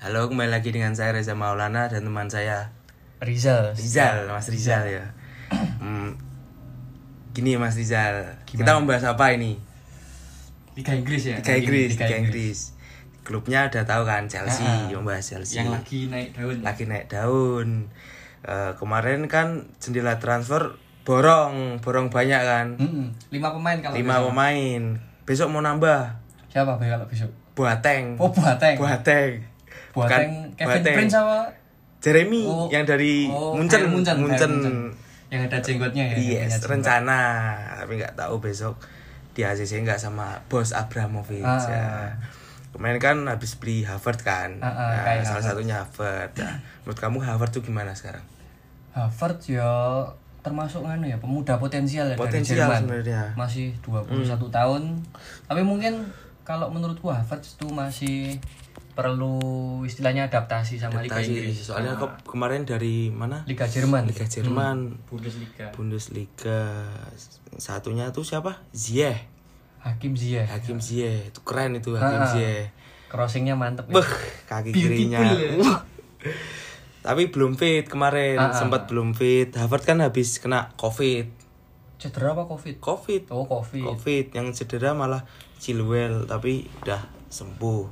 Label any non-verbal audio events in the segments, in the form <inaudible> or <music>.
Halo, kembali lagi dengan saya Reza Maulana dan teman saya Rizal. Rizal, Mas Rizal ya. Hmm, gini Mas Rizal, kita membahas apa ini? Liga Inggris ya. Liga Inggris, Liga Liga Inggris. Klubnya udah tahu kan Chelsea, Ah, ah. membahas Chelsea. Yang lagi naik daun. lagi naik daun. Eh, kemarin kan jendela transfer borong, borong banyak kan. Mm-mm. Lima pemain kalau Lima besok. pemain. Besok mau nambah. Siapa kalau besok? Boateng. Oh Boateng. Boateng. Boateng. Bukan Kevin Boateng. Prince sama Jeremy Oh. yang dari Oh, Munchen, Munchen, Munchen. Munchen. Yang ada jenggotnya ya. Yes, rencana. Tapi nggak tahu besok di ACC nggak sama bos Abramovich Ah. ya. Kemarin kan habis beli Harvard kan. Ah, ah, Nah, salah Harvard. satunya Harvard. Nah, menurut kamu Harvard tuh gimana sekarang? Harvard ya termasuk kan ya pemuda potensial ya Potensial dari Jerman. sebenarnya. Masih 21 tahun. Tapi mungkin kalau menurutku Harvard itu masih perlu istilahnya adaptasi sama Liga Adaptasi. Inggris. Soalnya Ah, ke- kemarin dari mana? Liga Jerman. Liga Jerman, Bundesliga. Bundesliga. Satunya tuh siapa? Ziyech. Hakim Ziyech. Hakim Ziyech. Itu keren itu Hakim Ah, ah. Ziyech. Crossingnya mantep. Beh, kaki kirinya. ya. Tapi belum fit kemarin, Ah, ah. sempat belum fit. Harvard kan habis kena Covid. Cedera apa Covid? Covid. Oh, Covid. Covid yang cedera malah Chilwell tapi udah sembuh.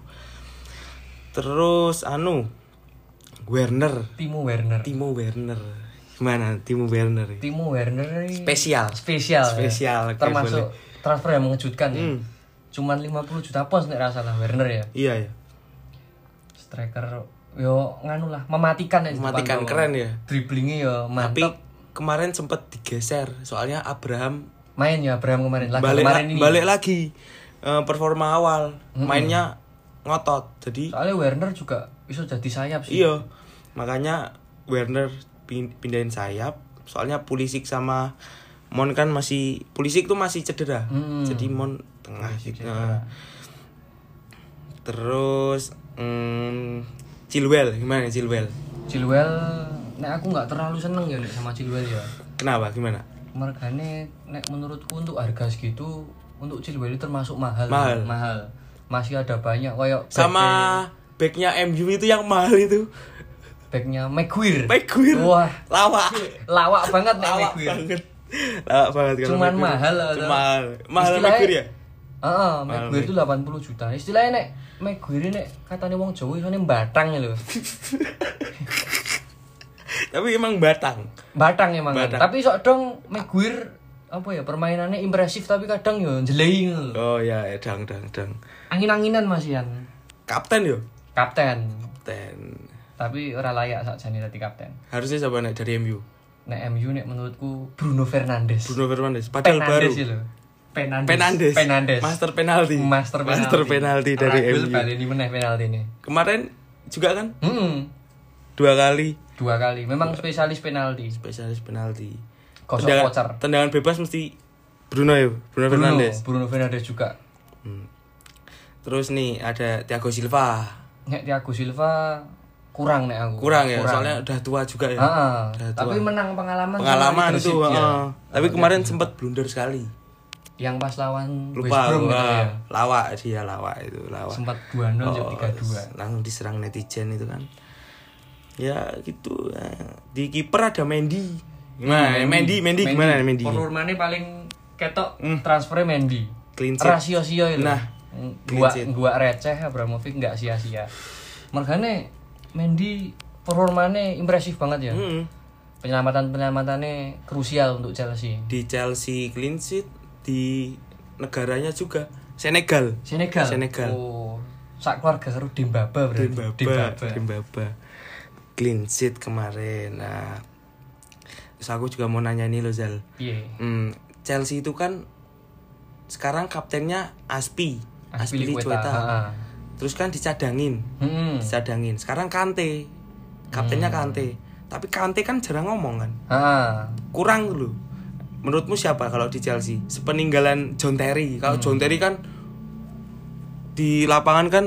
Terus anu Werner, Timo Werner. Timo Werner. Gimana Timo Werner? Timo Werner Spesial. spesial. ya. Spesial, oke, Termasuk boleh. transfer yang mengejutkan ya. Hmm. Cuman 50 juta pounds nek rasa lah Werner ya. Iya ya. Striker yo nganu lah mematikan ya Mematikan, keren ya. Dribblingnya yo Tapi mantap. kemarin sempat digeser soalnya Abraham Main ya Abraham kemarin lah balik kemarin la- ini. balik lagi Eh, performa awal mainnya ngotot jadi Soalnya Werner juga bisa jadi sayap sih. iya makanya Werner pin- pindahin sayap soalnya Pulisic sama Mon kan masih Pulisic tuh masih cedera Hmm. jadi Mon tengah Pulisic gitu. cedera. terus hmm, Chilwell gimana Chilwell Chilwell nek aku nggak terlalu seneng ya nek sama Chilwell ya. kenapa gimana Mergane nek menurutku untuk harga segitu untuk Chilwell itu termasuk mahal. Mahal. Mahal. Masih ada banyak kayak sama backnya MU itu yang mahal itu backnya Maguire. Maguire Wah, lawak lawak banget nek lawak banget lawak banget kalau Cuman mahal Cuma mahal mahal Istilahnya- Maguire ya Heeh, Maguire itu 80 juta. Istilahnya nek Maguire nek katanya wong Jawa isone batang ya lho. <laughs> tapi emang batang Batang emang. kan. Batang. Tapi sok dong Maguire apa ya permainannya impresif tapi kadang yo jelei ngono lho. oh ya ya, dang dang dang Angin-anginan Mas Ian. kapten yo Kapten. kapten Tapi ora layak sakjane dadi kapten. harusnya siapa nih dari MU Nek MU nek menurutku Bruno Fernandes. Bruno Fernandes padahal baru Penandes ya lho. Penandes. Penandes Penandes. master penalti Master penalti. master penalti dari Ragil MU balik ini meneh penalti ini. kemarin juga kan Hmm. dua kali Dua kali. Memang spesialis penalti. spesialis penalti Kosong tendangan, voucher. tendangan bebas mesti Bruno ya Bruno, Bruno, Fernandes Bruno Fernandes juga. Hmm. terus nih ada Thiago Silva Nek Thiago Silva kurang nek aku. kurang ya soalnya udah tua juga ya Heeh. Udah tua. Tapi menang pengalaman pengalaman tuh heeh. tapi kemarin sempat blunder sekali Yang pas lawan West lupa Brom gitu ya. lawak dia lawak itu lawak Sempat 2-0 jadi Oh, 3-2. langsung diserang netizen itu kan ya gitu ya. di kiper ada Mendy gimana Mendy Mendy, gimana Mendy Performanya paling ketok Hmm. transfernya Mendy. Clean sheet. Rasio sio itu. Nah, clean gua gua receh Abramovich nggak sia-sia. Makanya Mendy performanya impresif banget ya. Hmm. Penyelamatan penyelamatannya krusial untuk Chelsea. di Chelsea clean sheet di negaranya juga Senegal Senegal. Senegal. Oh, sak keluarga karo Dembaba berarti. Dembaba Dembaba clean sheet kemarin nah terus aku juga mau nanya nih lo Zal Iya. Hmm, Chelsea itu kan sekarang kaptennya Aspi Aspilicueta. Aspilicueta. Ha-ha. terus kan dicadangin Hmm. dicadangin sekarang Kante kaptennya Kante tapi Kante kan jarang ngomong kan Ah. kurang dulu menurutmu siapa kalau di Chelsea sepeninggalan John Terry kalau John Terry kan di lapangan kan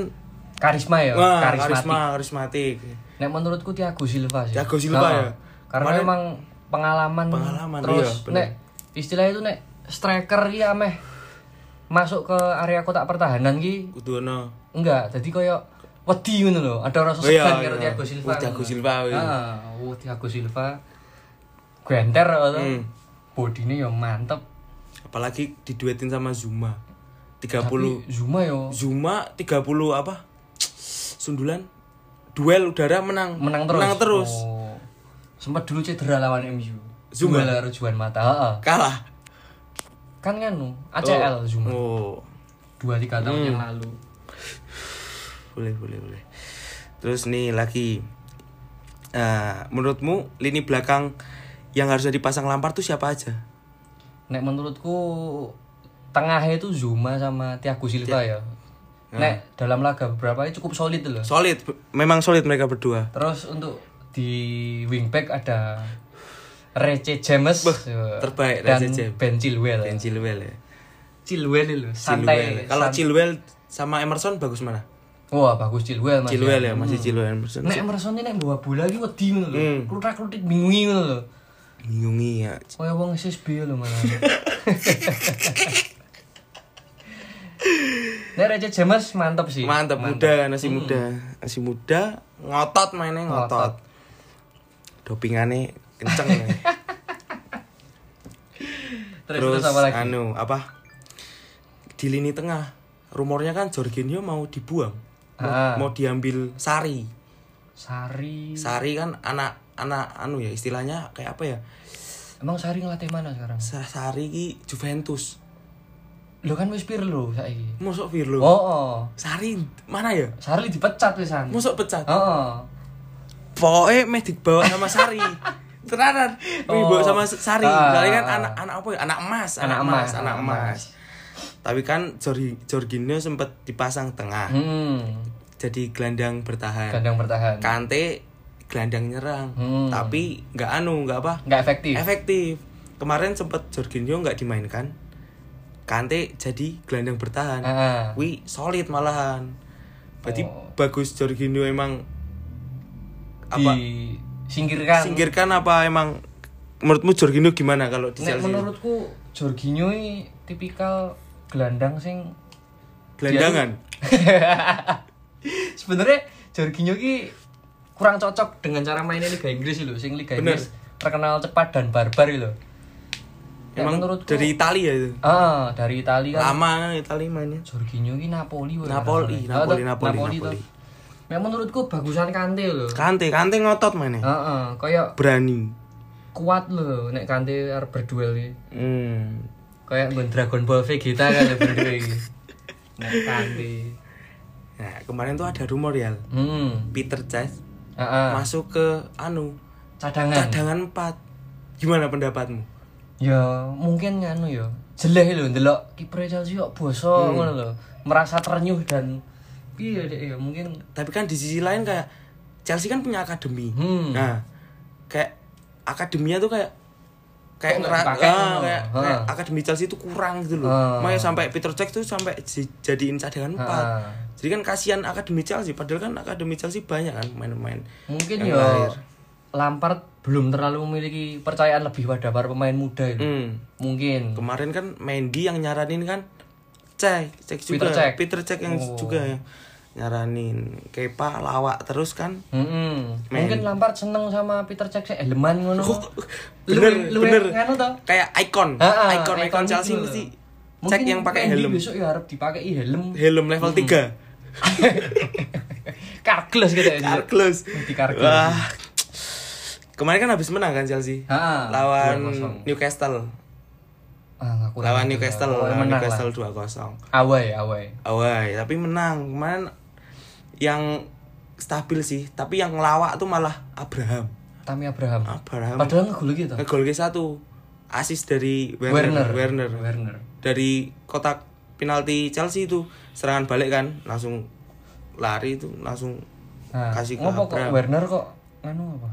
Karisma ya, wah karismatik. karisma karismatik Nek menurutku Thiago Silva sih. Thiago Silva Ha-ha. ya? Karena Kemarin- memang pengalaman, Pengalaman, terus iya, nek istilah itu nek striker ya meh masuk ke area kotak pertahanan ki kudu ono enggak jadi koyo wedi ngono lho. Ada rasa segan karo Thiago Silva. Oh, Thiago. Silva, iya. Ah, oh Thiago Silva. Genter to. Hmm. Bodine ya mantep. apalagi diduetin sama Zuma 30 Tapi Zuma yo Zuma 30 apa sundulan duel udara menang menang terus. menang terus Oh. Sempat dulu cedera lawan MU. Zuma? Duel karo Juan Mata. Heeh. kalah Kan nganu, ACL Zuma. oh Dua tiga tahun Hmm. yang lalu. boleh boleh boleh terus nih lagi Nah, menurutmu lini belakang yang harusnya dipasang Lampard tuh siapa aja? Nek menurutku tengah itu Zuma sama Thiago Silva ya. Hmm. Nek dalam laga beberapa ini cukup solid loh. Solid, memang solid mereka berdua. Terus untuk di wingback ada Rece James ya, terbaik dan Reece James. Ben Chilwell. Dan Chilwell ya. Chilwell itu santai. Kalau san- Chilwell sama Emerson bagus mana? Wah, bagus Chilwell Mas. Chilwell ya, Hmm. masih Chilwell Emerson. Nek Emerson ini nek bawa bola iki wedi ngono lho. Hmm. Klutak-klutik bingungi ngono lho. Bingungi ya. Kaya wong SSB lho malah. <laughs> Nek Rece James mantep sih. Mantap, muda, nasi muda. Nasi muda, ngotot mainnya ngotot. Ngotot. Dopingannya kenceng <laughs> ya. Terus, Terus, apa lagi? anu, apa? Di lini tengah, rumornya kan Jorginho mau dibuang. Mau, Ah. mau diambil Sari. Sari. Sari kan anak anak anu ya istilahnya kayak apa ya? Emang Sari ngelatih mana sekarang? Sa- Sari ki Juventus. Lo kan wis pirlo saiki. Mosok Pirlo. Oh, oh. Sari mana ya? Sari dipecat wisan. Mosok pecat. Oh. Pokoknya meh dibawa sama Sari. <laughs> Tenanan, Oh. dibawa sama Sari. Kali kan anak anak apa ya? Anak emas, Anak anak, emas, emas, anak emas. Tapi kan Jorgi, Jorginho sempat dipasang tengah. Hmm. Jadi gelandang bertahan. Kandang bertahan. Kante gelandang nyerang. Hmm. Tapi nggak anu, nggak apa? Nggak efektif. Efektif. Kemarin sempat Jorginho nggak dimainkan. Kante jadi gelandang bertahan. Ah. Wih, solid malahan. Berarti Oh. bagus Jorginho emang apa Disingkirkan. singkirkan apa emang menurutmu Jorginho gimana kalau di Nek Chelsea? menurutku Jorginho ini tipikal gelandang sing Gelandangan. <laughs> sebenarnya Jorginho ki kurang cocok dengan cara mainnya Liga Inggris lho, sing Liga Bener. Inggris terkenal cepat dan barbar lho. Nek Emang menurutku dari Italia itu. ah dari Italia kan Lama Italia mainnya. Jorginho ki Napoli wae Napoli. Napoli, Napoli, toh. Napoli. Nek menurutku bagusan Kante lho. Kante, Kante ngotot mainnya. Heeh, kayak Berani. kuat lho nek Kante arep berduel iki. Hmm. Kayak nggon Dragon Ball Vegeta kan ya berduel iki. <laughs> Nek Kante. Nah, kemarin tuh ada rumor ya, Hmm. Peter Cech Heeh. masuk ke anu Cadangan. cadangan 4. Gimana pendapatmu? Ya mungkin nganu ya. Jeleh lho ndelok kiper Chelsea kok boso Hmm. ngono lho. Merasa terenyuh dan iya deh ya mungkin Tapi kan di sisi lain kayak Chelsea kan punya akademi. Hmm. Nah, kayak akademinya tuh kayak kayak Kok nggak ngera- dipakai ah, kayak, Ha. kayak akademi Chelsea itu kurang gitu loh. Ah. Makanya sampai Peter Cech tuh sampai di- jadiin cadangan 4. Ah. Jadi kan kasihan akademi Chelsea padahal kan akademi Chelsea banyak kan main-main. mungkin ya lahir. Lampard belum terlalu memiliki percayaan lebih pada para pemain muda itu. Hmm. Mungkin. Kemarin kan Mendy yang nyaranin kan Cek, Cek juga. Peter Cech. Peter Cech yang Oh. juga yang nyaranin. Kepa lawak terus kan. Mm-mm. Men. Mungkin Lampard seneng sama Peter Cech sih eleman ngono. bener, Luwe- luwe bener. nganu toh? Kayak ikon. Ah, ikon, ikon Chelsea gitu mesti cek Mungkin yang pakai helm. Besok ya harap dipakai helm. Helm level 3. Kargles gitu ya. Carlos. Di. Wah. Kemarin kan habis menang kan Chelsea. Ah, lawan 2-0. Newcastle. Ah, Lawan. Newcastle, Pokoknya lawan Newcastle lah. 2-0. Away, away. Awai, tapi menang. Kemarin yang stabil sih, tapi yang ngelawak tuh malah Abraham. Tami Abraham. Abraham. Padahal ngegol gitu. Ngegol satu. Asis dari Werner. Werner. Werner. Werner. Dari kotak penalti Chelsea itu serangan balik kan, langsung lari itu langsung Nah, kasih ke ngopo kok Abraham. Werner kok nganu apa?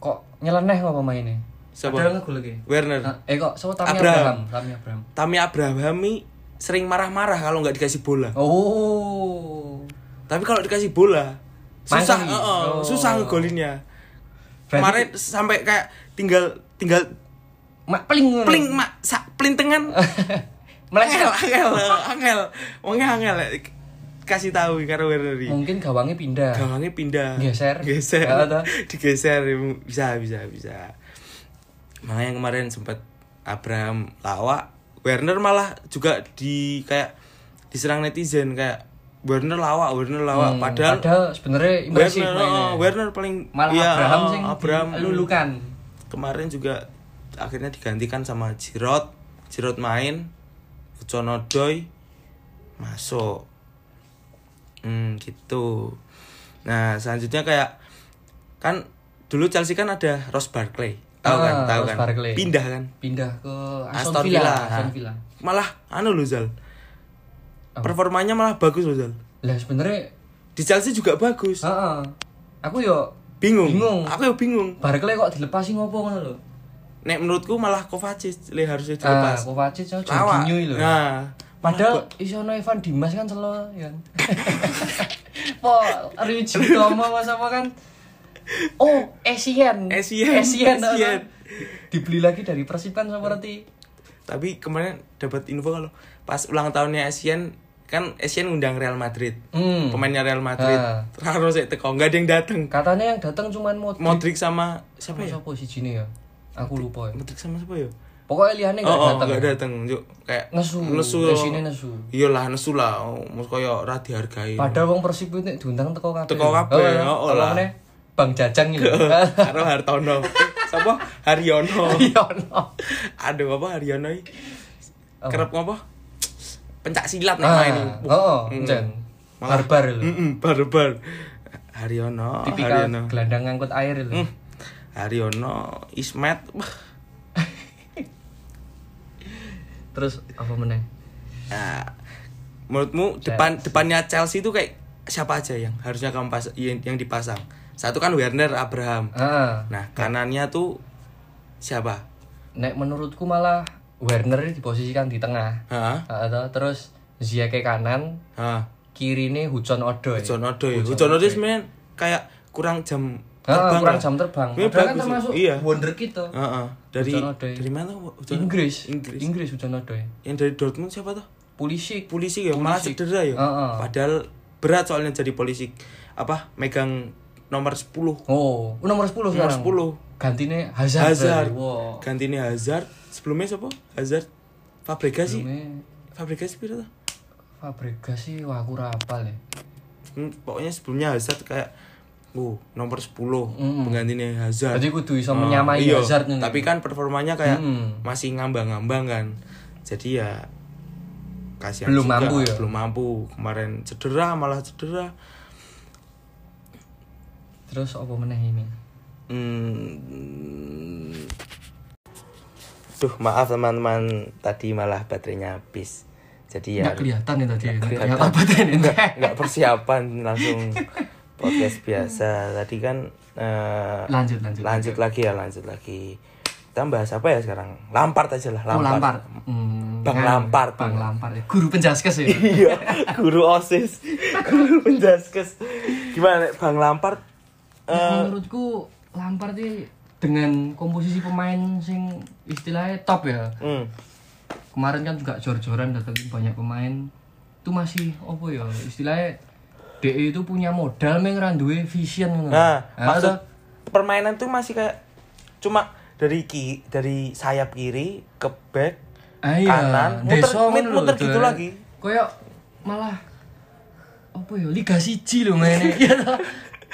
Kok nyeleneh kok pemainnya? Siapa? Padahal ngegol lagi. Werner. Nah, eh kok so Tami Abraham. Abraham. Tami Abraham. Tami sering marah-marah kalau nggak dikasih bola. Oh. Tapi kalau dikasih bola susah, Mangkali. heeh, Oh. susah ngegolinnya. Berarti- Kemarin sampai kayak tinggal tinggal Mak peling pling mak sak pelintengan <laughs> Meleset. angel angel angel wongnya angel kasih tahu karo Werner. Mungkin gawangnya pindah. Gawangnya pindah. Geser. Geser. <laughs> Digeser bisa bisa bisa. Makanya kemarin sempat Abraham lawak, Werner malah juga di kayak diserang netizen kayak Werner lawak, Werner lawak. Hmm, padahal padahal sebenarnya impresif Werner, oh, Werner paling Malah iya, Abraham oh, sing Abraham. lulukan. kemarin juga akhirnya digantikan sama Giroud. Giroud main Hudson Odoi masuk. Hmm gitu. Nah selanjutnya kayak kan dulu Chelsea kan ada Ross Barkley tahu kan Ah, tahu kan Barkley. pindah kan Pindah ke Aston, Aston Villa. Villa. Aston Villa. malah anu loh Zal performanya malah bagus loh Zal Lah sebenarnya di Chelsea juga bagus heeh. Aku yo bingung Bingung. aku ya bingung Barkley kok dilepasi ngopo ngono lho. nek menurutku malah Kovacic le harusnya Ah, dilepas Kovacic oh, Lawak. Jorginho lho. nah Padahal isono Evan Dimas kan selo ya. <laughs> Po Ryuji Tomo mas apa kan Oh, Asian. Asian, Asian. Asian. Dibeli lagi dari Persib kan seperti tapi kemarin dapat info kalau pas ulang tahunnya Asian kan Asian undang Real Madrid Hmm. pemainnya Real Madrid Ah. terus saya teko nggak ada yang datang Katanya yang datang cuman Modric. Modric sama siapa Sama ya Siapa si Jini ya? Aku lupa ya. Modric sama siapa ya Pokoknya liane oh, enggak oh datang. nggak datang Yuk, kayak Nesu. nesu Esine nesu. iyalah nesu lah oh, mus koyo ra dihargai Padahal wong Persib itu diundang teko kabeh. Teko kabeh, Oh, oh, lah. lah. Bang Jajang gitu. <laughs> karo Hartono siapa Haryono Iya no. aduh apa Haryono iki kerep ngapa pencak silat nih Ah, main ini oh, Mm. Barbar lho. Mm-mm, barbar Haryono Tipikal Haryono gelandang ngangkut air lho. Hmm. Haryono Ismet Terus apa meneh? Nah, menurutmu Chelsea. depan depannya Chelsea itu kayak siapa aja yang harusnya kamu pas yang, yang dipasang? Satu kan Werner Abraham. Ah, Nah, kanannya tuh siapa? nek menurutku malah Werner diposisikan di tengah. Ah, toh. terus Ziyech kanan, Hah? kiri ini Hudson Odoi. Hudson Odoi. Hudson Odoi sebenarnya kayak kurang jam Ah, kurang lah. jam terbang. Padahal kan termasuk iya. wonderkid tuh. Heeh. Dari Hudson Odoi. dari mana? Hudson- Inggris. Inggris. Inggris Hudson Odoi. Yang dari Dortmund siapa tuh? Pulisic. Polisi ya, malah cedera ya. Heeh. Padahal berat soalnya jadi polisi. Apa? Megang nomor 10. Oh, nomor 10 Nomor sekarang. 10. Gantinya Hazard. Hazard. Wow. Gantinya Hazard. Sebelumnya siapa? Hazard. Fabregas sih. Sebelumnya Fabregas piro tuh? Fabregas sih wah aku ora hafal ya. Hmm, pokoknya sebelumnya Hazard kayak uh nomor 10 Mm-mm. penggantinya Hazard. Jadi kudu iso Ah, menyamai iya. Hazard nih. Tapi kan performanya kayak Mm-mm. masih ngambang-ngambang kan. Jadi ya kasihan Belum juga, mampu ya? Belum mampu. Kemarin cedera malah cedera. Terus apa meneh ini? Hmm. Duh, maaf teman-teman, tadi malah baterainya habis. Jadi ya Enggak kelihatan ya tadi. Nggak kelihatan. baterai ini. nggak persiapan langsung podcast biasa. Tadi kan eh, Lanjut lanjut. lanjut lagi ya, lanjut lagi. Kita bahas apa ya sekarang? Lampard aja lah, Oh, Lampard. Lampard. Hmm, Bang kan, Lampard. Bang Lampard. ya. Guru penjaskes ya. iya, guru OSIS, guru penjaskes. Gimana Bang Lampard? Eh, Menurutku Lampard ini dengan komposisi pemain sing istilahnya top ya. hmm, Kemarin kan juga jor-joran datengin banyak pemain. Itu masih apa ya istilahnya DE itu punya modal meng ra duwe vision ngono. Nah, Nah, maksud toh, permainan tuh masih kayak cuma dari ki dari sayap kiri ke back ah, iya, kanan, muter- Deso lho, muter gitu lagi. Kayak malah apa ya Liga Siji lho mainnya. <laughs> Iya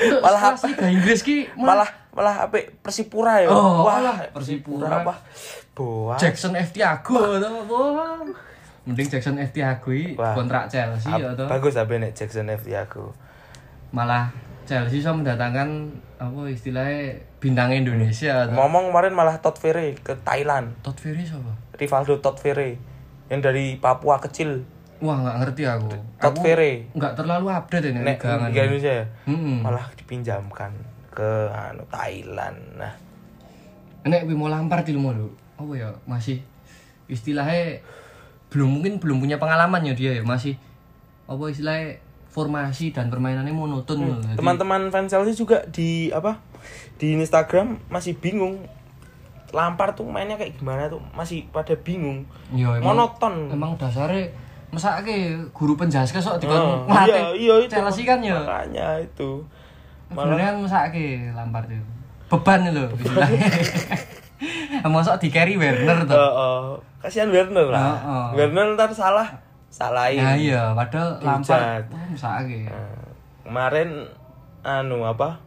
Malah Liga Inggris ki <laughs> malah malah apa? Persipura ya? Oh, wah alah, Persipura apa? Boa. Jackson F. Tiago. Wah. Mending Jackson F. Tiago kontrak Chelsea ya toh. bagus apa nek Jackson F. Thiago? Malah Chelsea bisa mendatangkan apa istilahnya bintang Indonesia toh. ngomong kemarin malah Todd Ferry ke Thailand. Todd Ferry siapa? Rivaldo Todd Ferry. Yang dari Papua kecil Wah nggak ngerti aku. Todd Aku Ferry. nggak terlalu update ini nek liga Liga Indonesia ya? Hmm. malah dipinjamkan ke anu Thailand. Nah. Nek Bimo Lampard di rumah apa ya masih istilahnya belum mungkin belum punya pengalaman ya dia ya masih apa istilahnya formasi dan permainannya monoton. Jadi- teman-teman fans Chelsea juga di apa di Instagram masih bingung Lampard tuh mainnya kayak gimana tuh. Masih pada bingung. Ya, emang- monoton. Emang dasarnya mesake guru penjaskes kok dikon Oh, iya, iya itu. Chelsea kan ya. Makanya itu. Sebenarnya kan mesake Lampard itu. Beban lho istilahnya. <laughs> Mosok di carry Werner tuh. Heeh. Kasihan Werner lah. Heeh. Werner ntar salah salahin. Nah iya, padahal. Lampard oh, mesake. Nah, kemarin anu apa?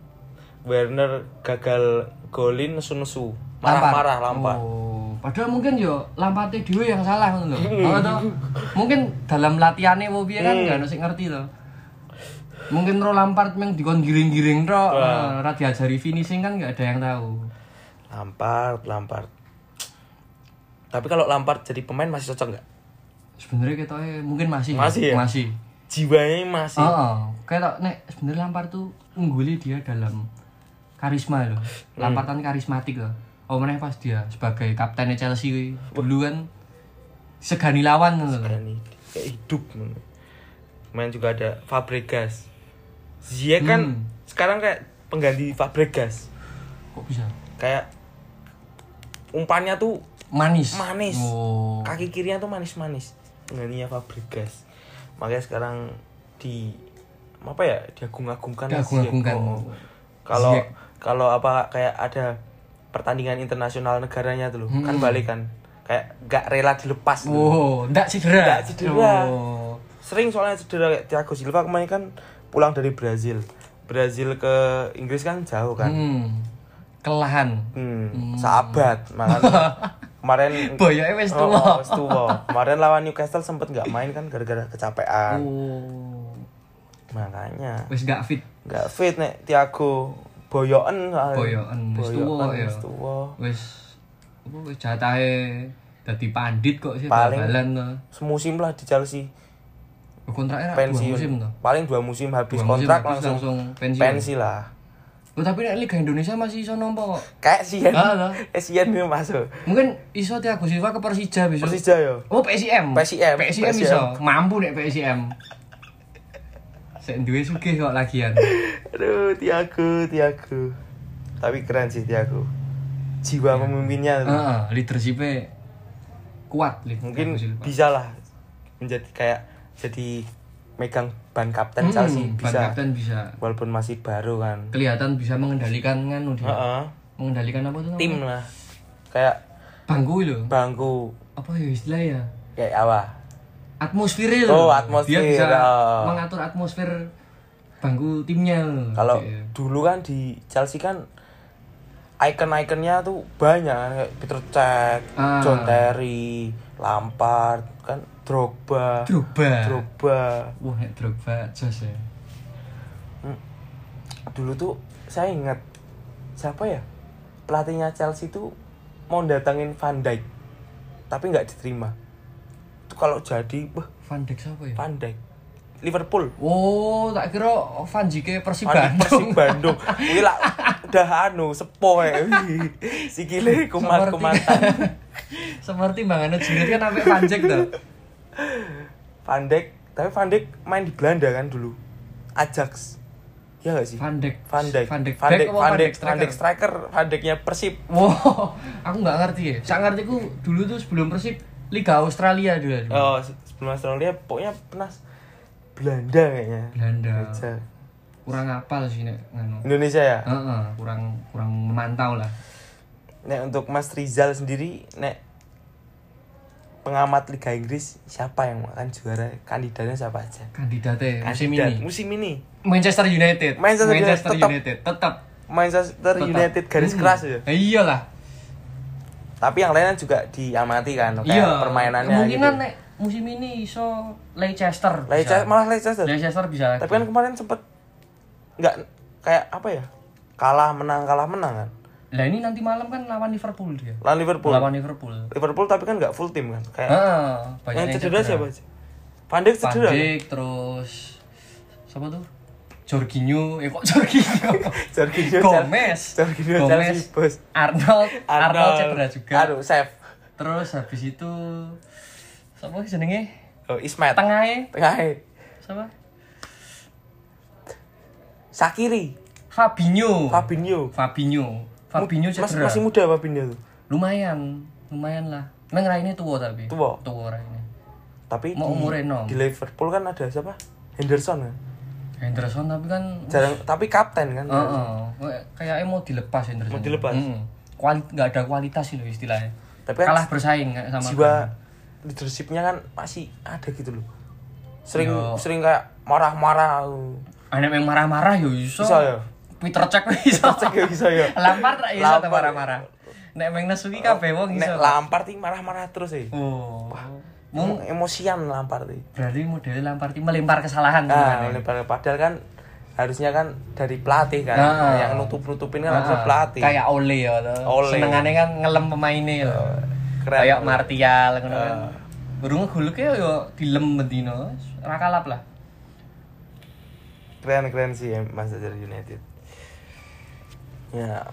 Werner gagal golin nesu-nesu. Marah-marah Lampard. Oh, padahal mungkin yo Lampard dhewe yang salah ngono lho. Oh, toh? Mungkin dalam latihannya mau piye kan Hmm. gak ono sing ngerti loh. Mungkin ro Lampard meng dikon giring-giring tok, Wah. ora diajari finishing kan gak ada yang tahu. Lampard, Lampard. Tapi kalau Lampard jadi pemain masih cocok nggak? Sebenarnya kita mungkin masih. Masih ya? Masih. Jiwanya masih. Oh, kayak nek sebenarnya Lampard tuh ungguli dia dalam karisma loh. Hmm. Lampard kan karismatik loh. Oh meneh pas dia sebagai kaptennya Chelsea dulu kan segani lawan. Berani. kayak hidup. Main juga ada Fabregas. Ziyech kan Hmm. sekarang kayak pengganti Fabregas. Kok bisa? Kayak umpannya tuh Manis. Manis. Oh. kaki kirinya tuh manis-manis. Penggantinya Fabregas. Makanya sekarang di apa ya diagung-agungkan Diagung-agungkan. Oh. Kalau kalau apa kayak ada pertandingan internasional negaranya tuh loh, kan Hmm. balik kan. Kayak gak rela dilepas tuh. Oh, ndak cedera. Ndak cedera. Oh. Sering soalnya cedera kayak Thiago Silva kemarin kan pulang dari Brazil. Brazil ke Inggris kan jauh kan. Hmm. Kelahan. Hmm, sahabat makanya <laughs> kemarin Boyoke wis tuwa. oh, wis tuwa. Kemarin lawan Newcastle sempet nggak main kan gara-gara kecapean. Oh. Makanya Wis gak fit. nggak fit nek Thiago boyoken soalnya. Boyoken, wis tuwa ya. wis tuwa. Wis wis jatahe dadi pandit kok sih Paling- bal-balan to. Semusim lah di Chelsea Kontraknya ra dua musim to. Paling dua musim habis Dua musim kontrak habis langsung, langsung pensiun. pensi lah. Oh, tapi nek Liga Indonesia masih iso nompo kok. Kayak Sien. Ah, lah. <laughs> Eh Sien ini masuk. Mungkin iso Thiago Silva ke Persija besok. Persija yo. Oh, PSIM. PSIM. PSIM iso. Mampu nek PSIM. Sek duwe sugih kok lagian. Aduh, Thiago, Thiago. Tapi keren sih Thiago. Jiwa pemimpinnya tuh. Heeh, leadership-e kuat mungkin bisa lah menjadi kayak jadi megang ban kapten Hmm, Chelsea ban bisa kapten bisa. walaupun masih baru kan Kelihatan bisa mengendalikan kan dia. Heeh. Mengendalikan apa tuh? tim lah kayak bangku lho. bangku Apa ya istilahnya? kayak apa Atmosfer lho. Oh, atmosfer, Dia bisa oh. mengatur atmosfer bangku timnya. kalau Iya. dulu kan di Chelsea kan icon-iconnya tuh banyak kayak Peter Cech, Ah. John Terry, Lampard, kan Drogba, Drogba. Drogba. Wah, Drogba jos ya. Dulu tuh saya ingat siapa ya pelatihnya Chelsea tuh mau datangin Van Dijk tapi nggak diterima. Itu kalau jadi, wah Van Dijk siapa ya? Van Dijk Liverpool. Oh, tak kira Van Dijk Persib Dijk Persib Bandung. Bandung. <laughs> Ini lah udah anu sepo ya. Sikile kumat-kumatan. Seperti <laughs> Bang Anu Jirit kan sampai Van Dijk tuh. Van Dijk, tapi Van Dijk main di Belanda kan dulu. Ajax. Iya gak sih? Van Dijk. Van Dijk. Van Dijk. Van Dijk, Van Dijk, Van striker? Dijk striker, Van Dijknya Persib. Wow, <laughs> aku nggak ngerti ya. Saya ngerti ku dulu tuh sebelum Persib Liga Australia dulu. Oh, se- sebelum Australia pokoknya pernah Belanda kayaknya. Belanda. Aja. Kurang apal sih nek nganu. Indonesia ya. Heeh, kurang kurang memantau lah. Nek untuk Mas Rizal sendiri, nek pengamat Liga Inggris siapa yang akan juara? Kandidatnya siapa aja? Kandidatnya musim Kandidat ini musim ini. Manchester United. Manchester United tetap. United tetap. Manchester tetap. United garis Hmm. keras ya. Eh, iyalah. Tapi yang lainnya juga diamati kan kayak Iya. permainannya Kemungkinan gitu. nek musim ini iso Leicester. Leicester bisa. malah Leicester. Leicester bisa. Tapi kan kemarin sempet nggak kayak apa ya? Kalah menang kalah menang kan. Lah ini nanti malam kan lawan Liverpool dia. Lawan Liverpool. Lawan Liverpool. Liverpool tapi kan nggak full tim kan. Kayak Ah, yang cedera siapa aja? Van Dijk Van cedera. Dijk, terus siapa tuh? Jorginho, eh kok Jorginho? <laughs> Jorginho Gomez, Jorginho Gomez, bos. Arnold, Arnold cedera juga. Aduh, save. Terus habis itu siapa sih jenenge? Oh, Ismet. Tengahnya Tengah. siapa? Sakiri. Fabinho. Fabinho. Fabinho. Fabinho cedera. masih muda Fabinho tuh. Lumayan, lumayan lah. Emang raine tua tapi. Tua? Tua raine. tapi Mau di, umur enom. di Liverpool kan ada siapa Henderson kan Henderson tapi kan jarang tapi kapten kan Heeh. Kayaknya mau dilepas Henderson. Mau dilepas? Mm. Kuali nggak ada kualitas itu istilahnya. Tapi kan Kalah bersaing sama jiwa leadershipnya kan masih ada gitu loh sering Yo. sering kayak marah-marah Anak yang marah-marah yo iso. Bisa ya? Peter cek <laughs> iso. cek bisa ya Lampar ra iso marah-marah. Nek meng nesuki kabeh wong iso. nek marah-marah terus sih Oh. Mung Mung emosian lampar sih berarti model Lampard ini melempar kesalahan nah gimana? padahal kan harusnya kan dari pelatih kan Nah. yang nutup nutupin kan Ah, harusnya pelatih Kayak Ole ya. Ole. Senengane kan ngelem pemainnya lho. keren. Kayak Martial ngono kan. Ah. Burung ngegolke yo dilem bendino. Ora kalap lah. keren keren sih ya, Manchester United ya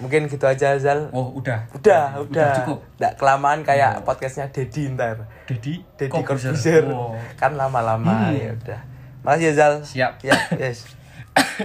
mungkin gitu aja Zal Oh, udah. udah udah cukup. nggak kelamaan kayak podcastnya Dedi ntar Dedi Dedi. Corbuzier Oh. kan lama-lama Hmm. ya udah makasih ya Zal Siap. ya yes <laughs>